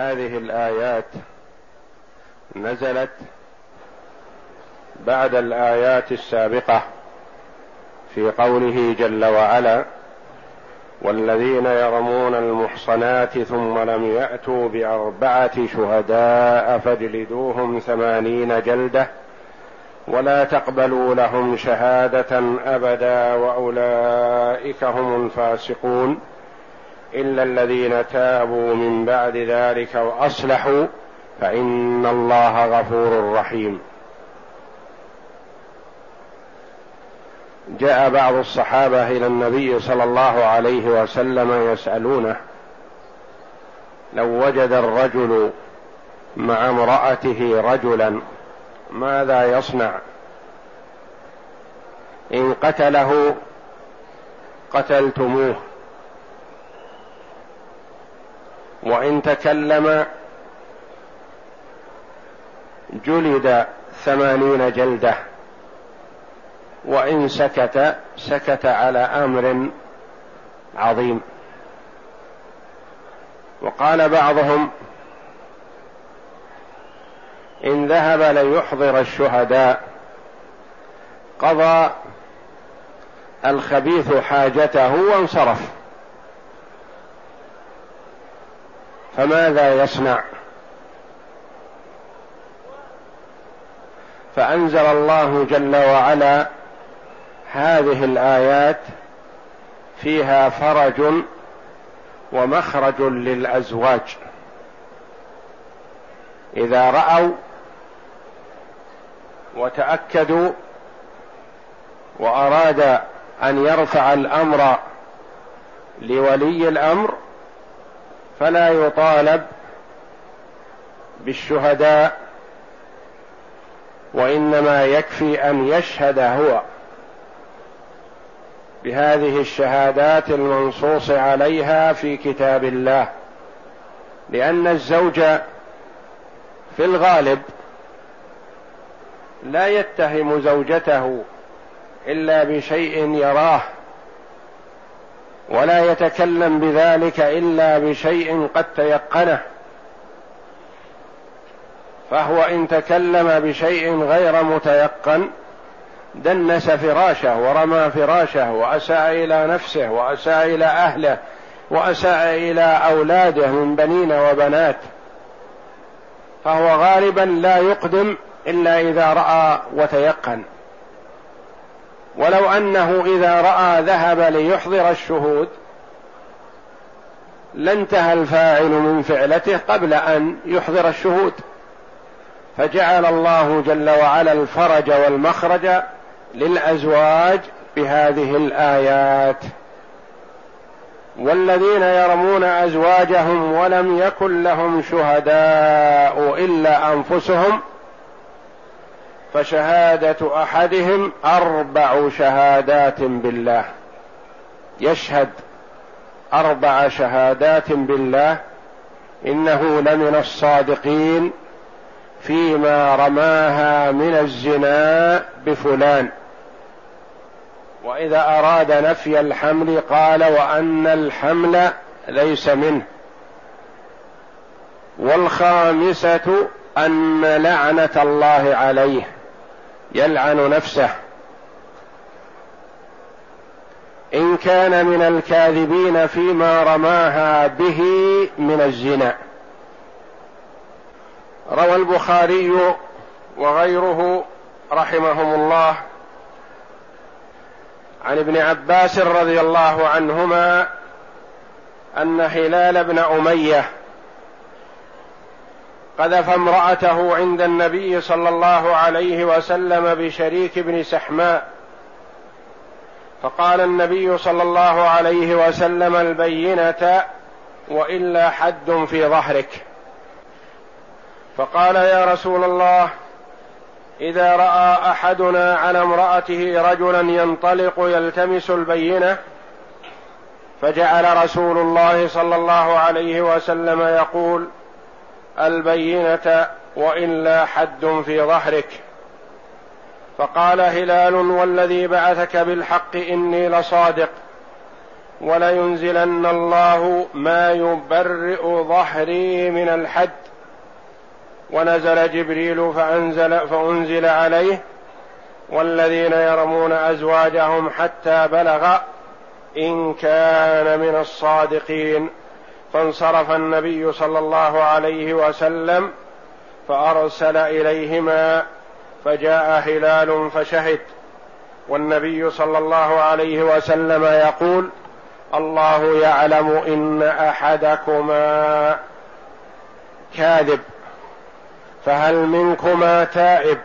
هذه الآيات نزلت بعد الآيات السابقة في قوله جل وعلا والذين يرمون المحصنات ثم لم يأتوا بأربعة شهداء فاجلدوهم ثمانين جلدة ولا تقبلوا لهم شهادة أبدا وأولئك هم الفاسقون. إلا الذين تابوا من بعد ذلك وأصلحوا فإن الله غفور رحيم. جاء بعض الصحابة إلى النبي صلى الله عليه وسلم يسألونه لو وجد الرجل مع امرأته رجلا ماذا يصنع؟ إن قتله قتلتموه. وإن تكلم جلد ثمانين جلدة وإن سكت سكت على أمر عظيم. وقال بعضهم إن ذهب ليحضر الشهداء قضى الخبيث حاجته وانصرف. فماذا يصنع؟ فأنزل الله جل وعلا هذه الآيات فيها فرج ومخرج للأزواج. إذا رأوا وتأكدوا واراد أن يرفع الأمر لولي الأمر فلا يطالب بالشهداء وإنما يكفي أن يشهد هو. بهذه الشهادات المنصوص عليها في كتاب الله. لأن الزوج في الغالب لا يتهم زوجته إلا بشيء يراه. ولا يتكلم بذلك إلا بشيء قد تيقنه. فهو إن تكلم بشيء غير متيقن دنس فراشه ورمى فراشه وأساء إلى نفسه وأساء إلى أهله وأساء إلى أولاده من بنين وبنات. فهو غالبا لا يقدم إلا إذا رأى وتيقن. ولو أنه إذا رأى ذهب ليحضر الشهود لانتهى الفاعل من فعلته قبل أن يحضر الشهود. فجعل الله جل وعلا الفرج والمخرج للأزواج بهذه الآيات. والذين يرمون أزواجهم ولم يكن لهم شهداء إلا أنفسهم فشهادة أحدهم أربع شهادات بالله. يشهد أربع شهادات بالله إنه لمن الصادقين فيما رماها من الزنا بفلان. وإذا أراد نفي الحمل قال وأن الحمل ليس منه. والخامسة أن لعنة الله عليه. يلعن نفسه. إن كان من الكاذبين فيما رماها به من الزنا. روى البخاري وغيره رحمهم الله عن ابن عباس رضي الله عنهما أن هلال بن أمية قذف امرأته عند النبي صلى الله عليه وسلم بشريك بن سحماء. فقال النبي صلى الله عليه وسلم البينة وإلا حد في ظهرك. فقال يا رسول الله إذا رأى أحدنا على امرأته رجلا ينطلق يلتمس البينة فجعل رسول الله صلى الله عليه وسلم يقول البينة وإلا حد في ظهرك. فقال هلال والذي بعثك بالحق إني لصادق ولينزلن الله ما يبرئ ظهري من الحد. ونزل جبريل فأنزل فأنزل عليه والذين يرمون أزواجهم حتى بلغ إن كان من الصادقين. فانصرف النبي صلى الله عليه وسلم فأرسل إليهما فجاء هلال فشهد. والنبي صلى الله عليه وسلم يقول الله يعلم إن أحدكما كاذب فهل منكما تائب؟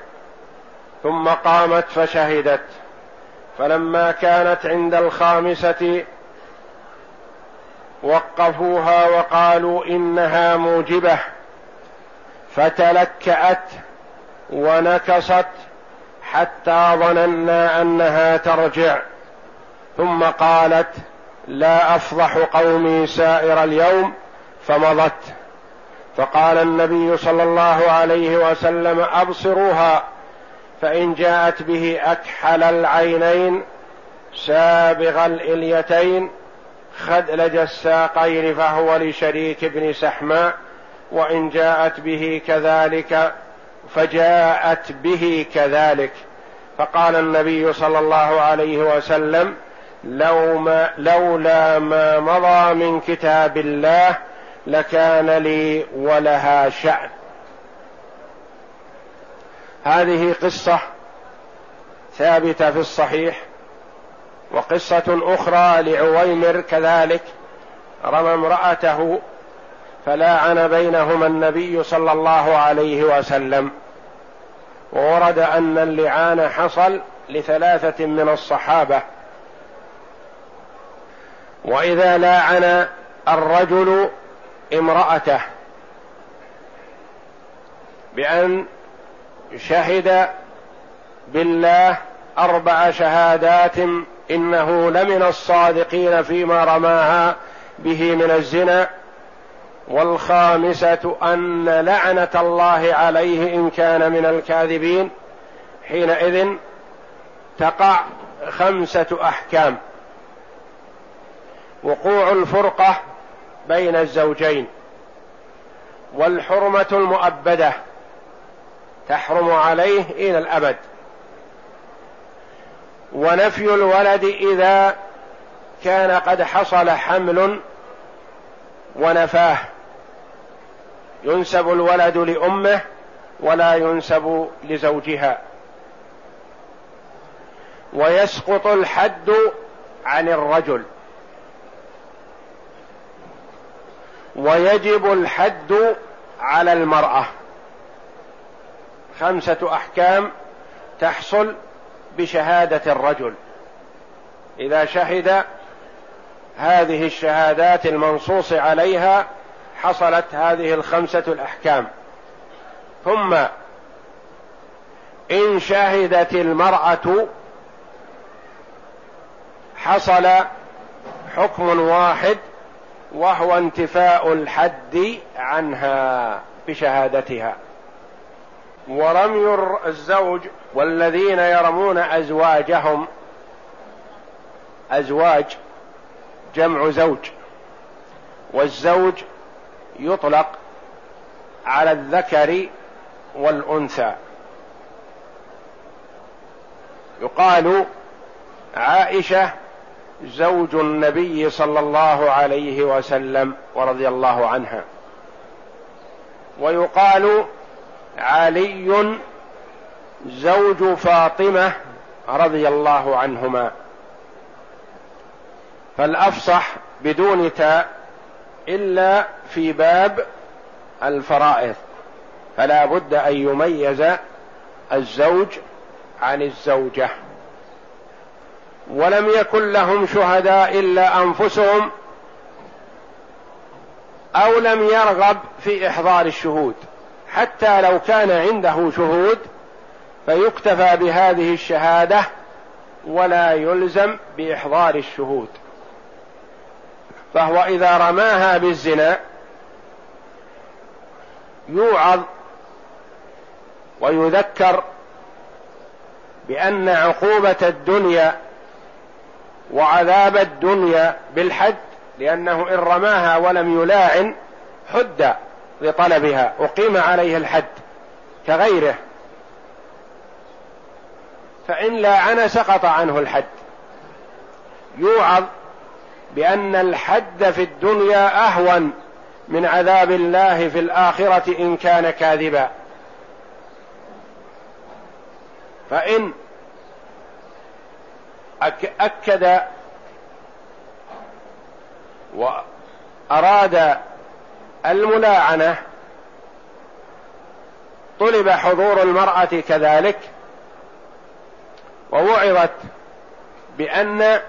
ثم قامت فشهدت. فلما كانت عند الخامسة وقفوها وقالوا إنها موجبة. فتلكأت ونكصت حتى ظننا أنها ترجع. ثم قالت لا أفضح قومي سائر اليوم فمضت. فقال النبي صلى الله عليه وسلم أبصروها فإن جاءت به أكحل العينين سابغ الإليتين. خدلج الساقين فهو لشريك بن سحماء وإن جاءت به كذلك فجاءت به كذلك. فقال النبي صلى الله عليه وسلم لو ما لولا ما مضى من كتاب الله لكان لي ولها شأن. هذه قصة ثابتة في الصحيح. وقصة أخرى لعويمر كذلك رمى امرأته فلاعن بينهما النبي صلى الله عليه وسلم. وورد أن اللعان حصل لثلاثة من الصحابة. وإذا لاعن الرجل امرأته بأن شهد بالله أربع شهادات إنه لمن الصادقين فيما رماها به من الزنا والخامسة أن لعنة الله عليه إن كان من الكاذبين. حينئذ تقع خمسة أحكام. وقوع الفرقة بين الزوجين. والحرمة المؤبدة تحرم عليه إلى الأبد. ونفي الولد إذا كان قد حصل حمل ونفاه. ينسب الولد لأمه ولا ينسب لزوجها. ويسقط الحد عن الرجل. ويجب الحد على المرأة. خمسة أحكام تحصل بشهادة الرجل. إذا شهد هذه الشهادات المنصوص عليها حصلت هذه الخمسة الأحكام. ثم إن شهدت المرأة حصل حكم واحد وهو انتفاء الحد عنها بشهادتها. ورمي الزوج والذين يرمون أزواجهم. أزواج جمع زوج. والزوج يطلق على الذكر والأنثى. يقال عائشة زوج النبي صلى الله عليه وسلم ورضي الله عنها. ويقال علي زوج فاطمة رضي الله عنهما. فالأفصح بدون تاء إلا في باب الفرائض. فلا بد أن يميز الزوج عن الزوجة. ولم يكن لهم شهداء إلا أنفسهم أو لم يرغب في إحضار الشهود. حتى لو كان عنده شهود فيكتفى بهذه الشهادة ولا يلزم بإحضار الشهود. فهو إذا رماها بالزنا يوعظ ويذكر بأن عقوبة الدنيا وعذاب الدنيا بالحد لأنه إن رماها ولم يلاعن حد. لطلبها. أقيم عليه الحد كغيره. فإن لاعن سقط عنه الحد. يوعظ بأن الحد في الدنيا أهون من عذاب الله في الآخرة إن كان كاذبا. فإن أكد وأراد الملاعنة. طلب حضور المرأة كذلك ووعظت بأن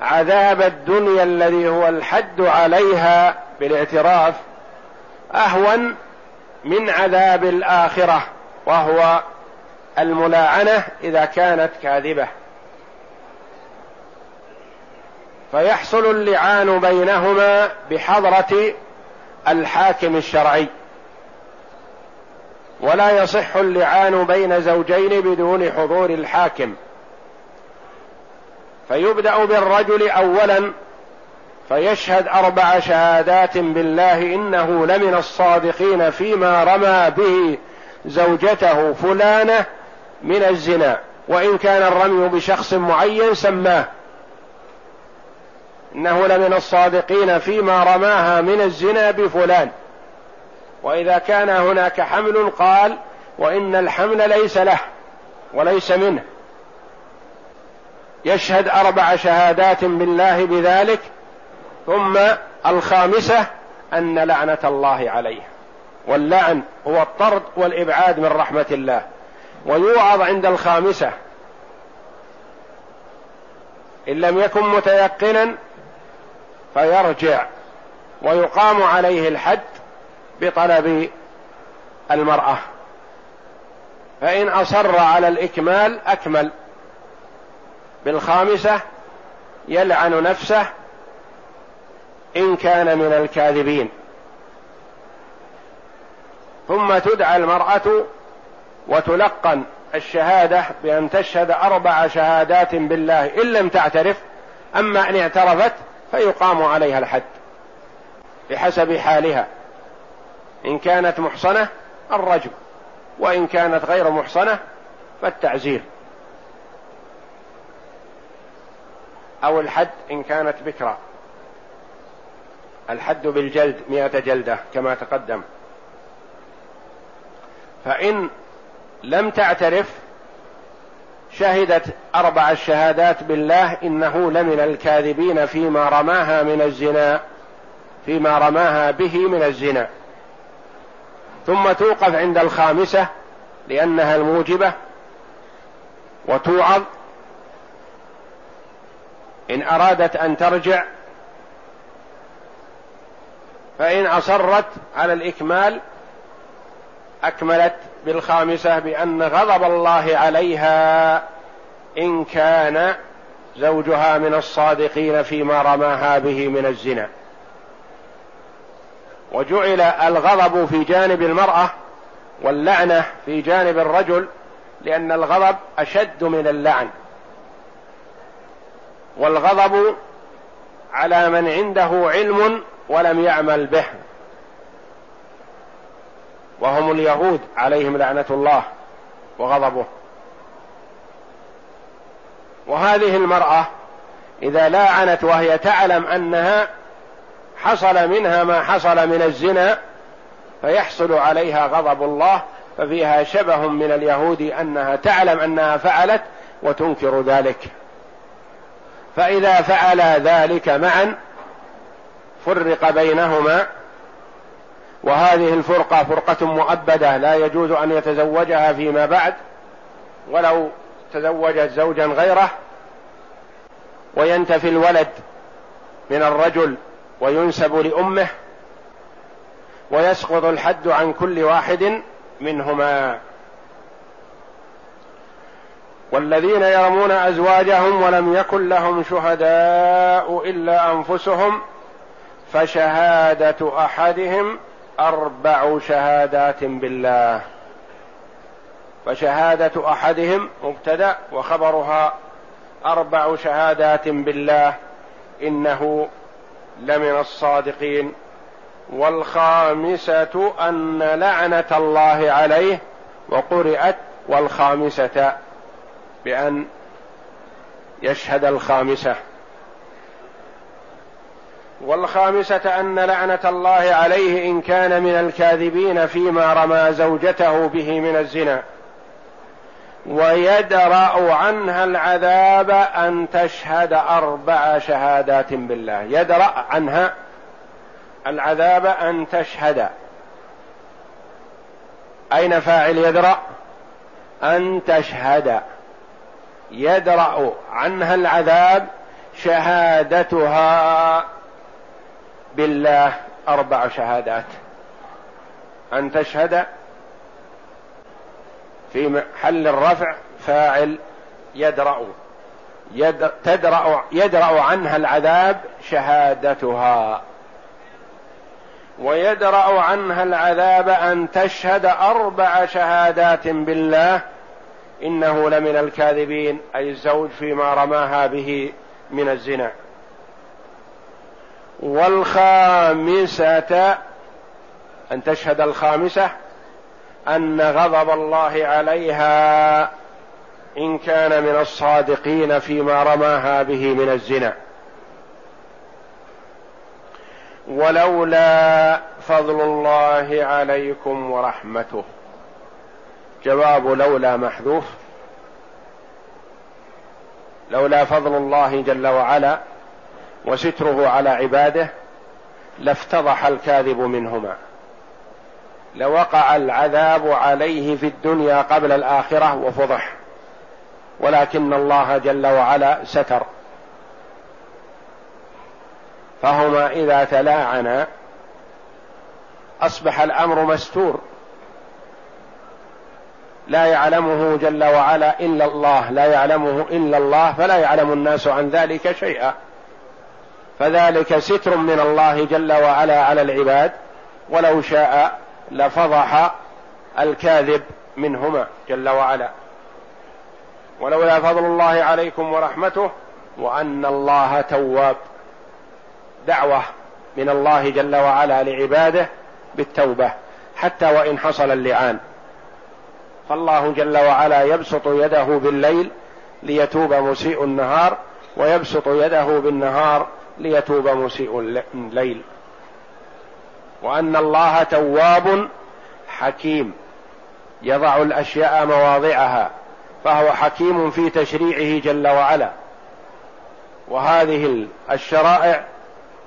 عذاب الدنيا الذي هو الحد عليها بالاعتراف أهون من عذاب الآخرة وهو الملاعنة إذا كانت كاذبة. فيحصل اللعان بينهما بحضرة الحاكم الشرعي. ولا يصح اللعان بين زوجين بدون حضور الحاكم. فيبدأ بالرجل اولا فيشهد أربع شهادات بالله إنه لمن الصادقين فيما رمى به زوجته فلانة من الزنا وإن كان الرمي بشخص معين سماه. إنه لمن الصادقين فيما رماها من الزنا بفلان. وإذا كان هناك حمل قال وإن الحمل ليس له وليس منه. يشهد أربع شهادات بالله بذلك. ثم الخامسة أن لعنة الله عليه. واللعن هو الطرد والإبعاد من رحمة الله. ويوعظ عند الخامسة. إن لم يكن متيقنا فيرجع ويقام عليه الحد بطلب المرأة. فإن أصر على الإكمال أكمل. بالخامسة يلعن نفسه إن كان من الكاذبين. ثم تدعى المرأة وتلقن الشهادة بأن تشهد أربع شهادات بالله إن لم تعترف أما أن اعترفت فيقام عليها الحد بحسب حالها. إن كانت محصنة الرجم وإن كانت غير محصنة فالتعزير. أو الحد إن كانت بكرة. الحد بالجلد مئة جلدة كما تقدم. فإن لم تعترف شهدت أربع الشهادات بالله إنه لمن الكاذبين فيما رماها من الزنا فيما رماها به من الزنا. ثم توقف عند الخامسة لأنها الموجبة وتوعظ إن أرادت أن ترجع فإن أصرت على الإكمال أكملت بالخامسة بأن غضب الله عليها إن كان زوجها من الصادقين فيما رماها به من الزنا. وجعل الغضب في جانب المرأة واللعنة في جانب الرجل لأن الغضب أشد من اللعن. والغضب على من عنده علم ولم يعمل به. وهم اليهود عليهم لعنة الله وغضبه. وهذه المرأة إذا لاعنت وهي تعلم أنها حصل منها ما حصل من الزنا فيحصل عليها غضب الله ففيها شبه من اليهود أنها تعلم أنها فعلت وتنكر ذلك. فإذا فعلا ذلك معا فرق بينهما وهذه الفرقة فرقة مؤبدة لا يجوز أن يتزوجها فيما بعد ولو تزوجت زوجا غيره وينتفي الولد من الرجل وينسب لأمه ويسقط الحد عن كل واحد منهما. والذين يرمون أزواجهم ولم يكن لهم شهداء إلا أنفسهم فشهادة أحدهم أربع شهادات بالله. فشهادة أحدهم مبتدأ وخبرها أربع شهادات بالله إنه لمن الصادقين. والخامسة أن لعنة الله عليه وقرات والخامسة بأن يشهد الخامسة. والخامسة أن لعنة الله عليه إن كان من الكاذبين فيما رمى زوجته به من الزنا. ويدرأ عنها العذاب أن تشهد أربع شهادات بالله. يدرأ عنها العذاب أن تشهد. أين فاعل يدرأ؟ أن تشهد. يدرأ عنها العذاب شهادتها. بالله أربع شهادات. أن تشهد في محل الرفع فاعل يدرأ. يد تدرأ يدرأ عنها العذاب شهادتها. ويدرأ عنها العذاب أن تشهد أربع شهادات بالله. إنه لمن الكاذبين أي الزوج فيما رماها به من الزنا. والخامسة أن تشهد الخامسة أن غضب الله عليها إن كان من الصادقين فيما رماها به من الزنا. ولولا فضل الله عليكم ورحمته. جواب لولا محذوف. لولا فضل الله جل وعلا وستره على عباده لافتضح الكاذب منهما. لوقع العذاب عليه في الدنيا قبل الآخرة وفضح. ولكن الله جل وعلا ستر. فهما إذا تلاعنا أصبح الأمر مستور. لا يعلمه جل وعلا إلا الله لا يعلمه إلا الله فلا يعلم الناس عن ذلك شيئا. فذلك ستر من الله جل وعلا على العباد ولو شاء لفضح الكاذب منهما جل وعلا. ولولا فضل الله عليكم ورحمته وأن الله تواب. دعوة من الله جل وعلا لعباده بالتوبة حتى وإن حصل اللعان. فالله جل وعلا يبسط يده بالليل ليتوب مسيء النهار ويبسط يده بالنهار ليتوب مسيء الليل. وأن الله تواب حكيم. يضع الأشياء مواضعها. فهو حكيم في تشريعه جل وعلا. وهذه الشرائع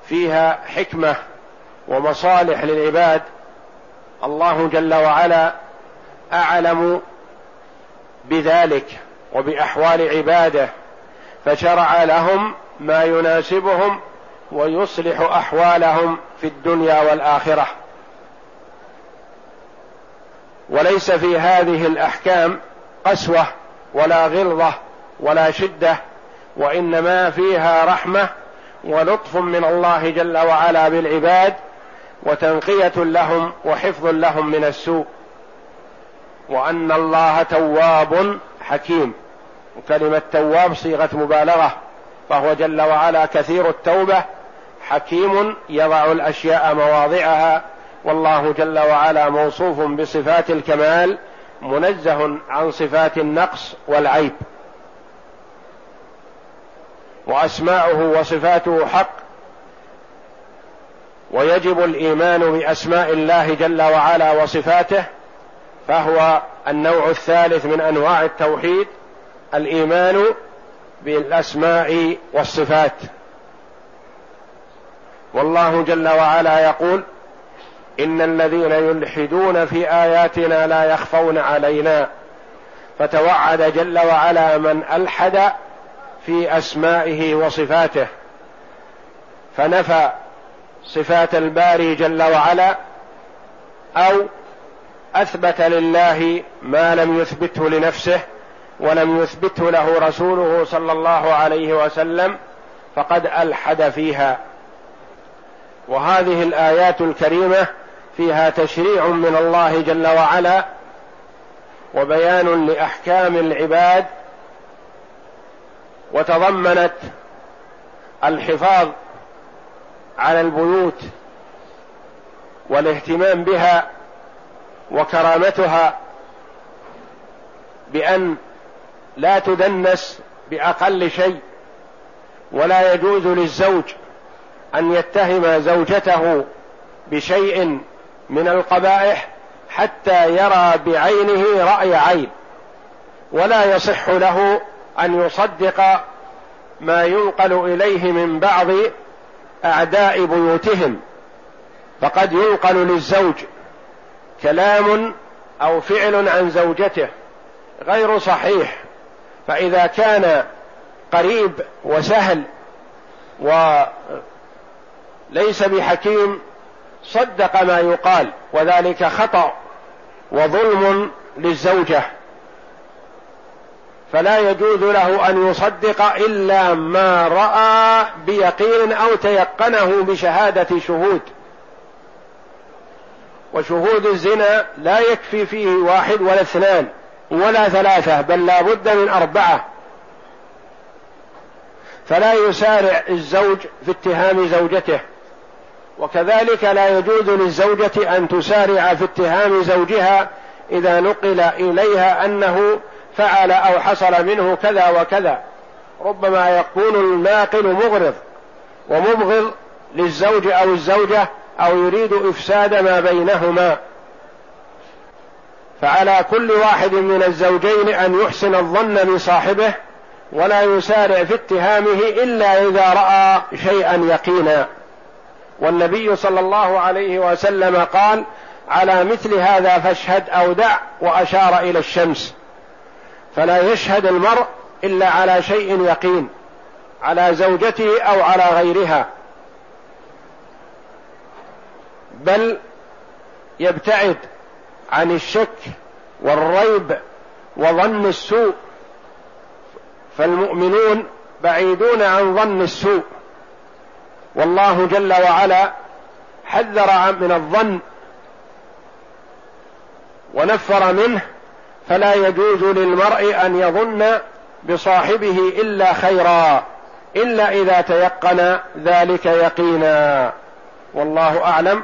فيها حكمة ومصالح للعباد. الله جل وعلا أعلم بذلك وبأحوال عباده. فشرع لهم ما يناسبهم ويصلح أحوالهم في الدنيا والآخرة. وليس في هذه الأحكام قسوة ولا غلظة ولا شدة وإنما فيها رحمة ولطف من الله جل وعلا بالعباد وتنقية لهم وحفظ لهم من السوء. وأن الله تواب حكيم. وكلمة تواب صيغة مبالغة. فهو جل وعلا كثير التوبة حكيم يضع الأشياء مواضعها والله جل وعلا موصوف بصفات الكمال منزه عن صفات النقص والعيب. وأسماؤه وصفاته حق. ويجب الإيمان بأسماء الله جل وعلا وصفاته فهو النوع الثالث من أنواع التوحيد الإيمان بالأسماء والصفات. والله جل وعلا يقول إن الذين يلحدون في آياتنا لا يخفون علينا. فتوعد جل وعلا من ألحد في أسمائه وصفاته. فنفى صفات الباري جل وعلا أو أثبت لله ما لم يثبته لنفسه ولم يثبته له رسوله صلى الله عليه وسلم فقد ألحد فيها. وهذه الآيات الكريمة فيها تشريع من الله جل وعلا وبيان لأحكام العباد وتضمنت الحفاظ على البيوت والاهتمام بها وكرامتها بأن لا تدنس بأقل شيء ولا يجوز للزوج أن يتهم زوجته بشيء من القبائح حتى يرى بعينه رأي عين ولا يصح له أن يصدق ما ينقل إليه من بعض أعداء بيوتهم. فقد ينقل للزوج كلام أو فعل عن زوجته غير صحيح. فإذا كان قريب وسهل وليس بحكيم صدق ما يقال وذلك خطأ وظلم للزوجة. فلا يجوز له أن يصدق إلا ما رأى بيقين أو تيقنه بشهادة شهود. وشهود الزنا لا يكفي فيه واحد ولا اثنان. ولا ثلاثة بل لا بد من أربعة. فلا يسارع الزوج في اتهام زوجته. وكذلك لا يجوز للزوجة أن تسارع في اتهام زوجها إذا نقل إليها أنه فعل أو حصل منه كذا وكذا. ربما يكون الناقل مغرض ومبغض للزوج أو الزوجة أو يريد إفساد ما بينهما. فعلى كل واحد من الزوجين أن يحسن الظن بصاحبه ولا يسارع في اتهامه إلا إذا رأى شيئا يقينا. والنبي صلى الله عليه وسلم قال على مثل هذا فاشهد أو دع وأشار إلى الشمس. فلا يشهد المرء إلا على شيء يقين على زوجته أو على غيرها. بل يبتعد عن الشك والريب وظن السوء. فالمؤمنون بعيدون عن ظن السوء. والله جل وعلا حذر من الظن ونفر منه فلا يجوز للمرء أن يظن بصاحبه إلا خيرا إلا إذا تيقن ذلك يقينا. والله أعلم.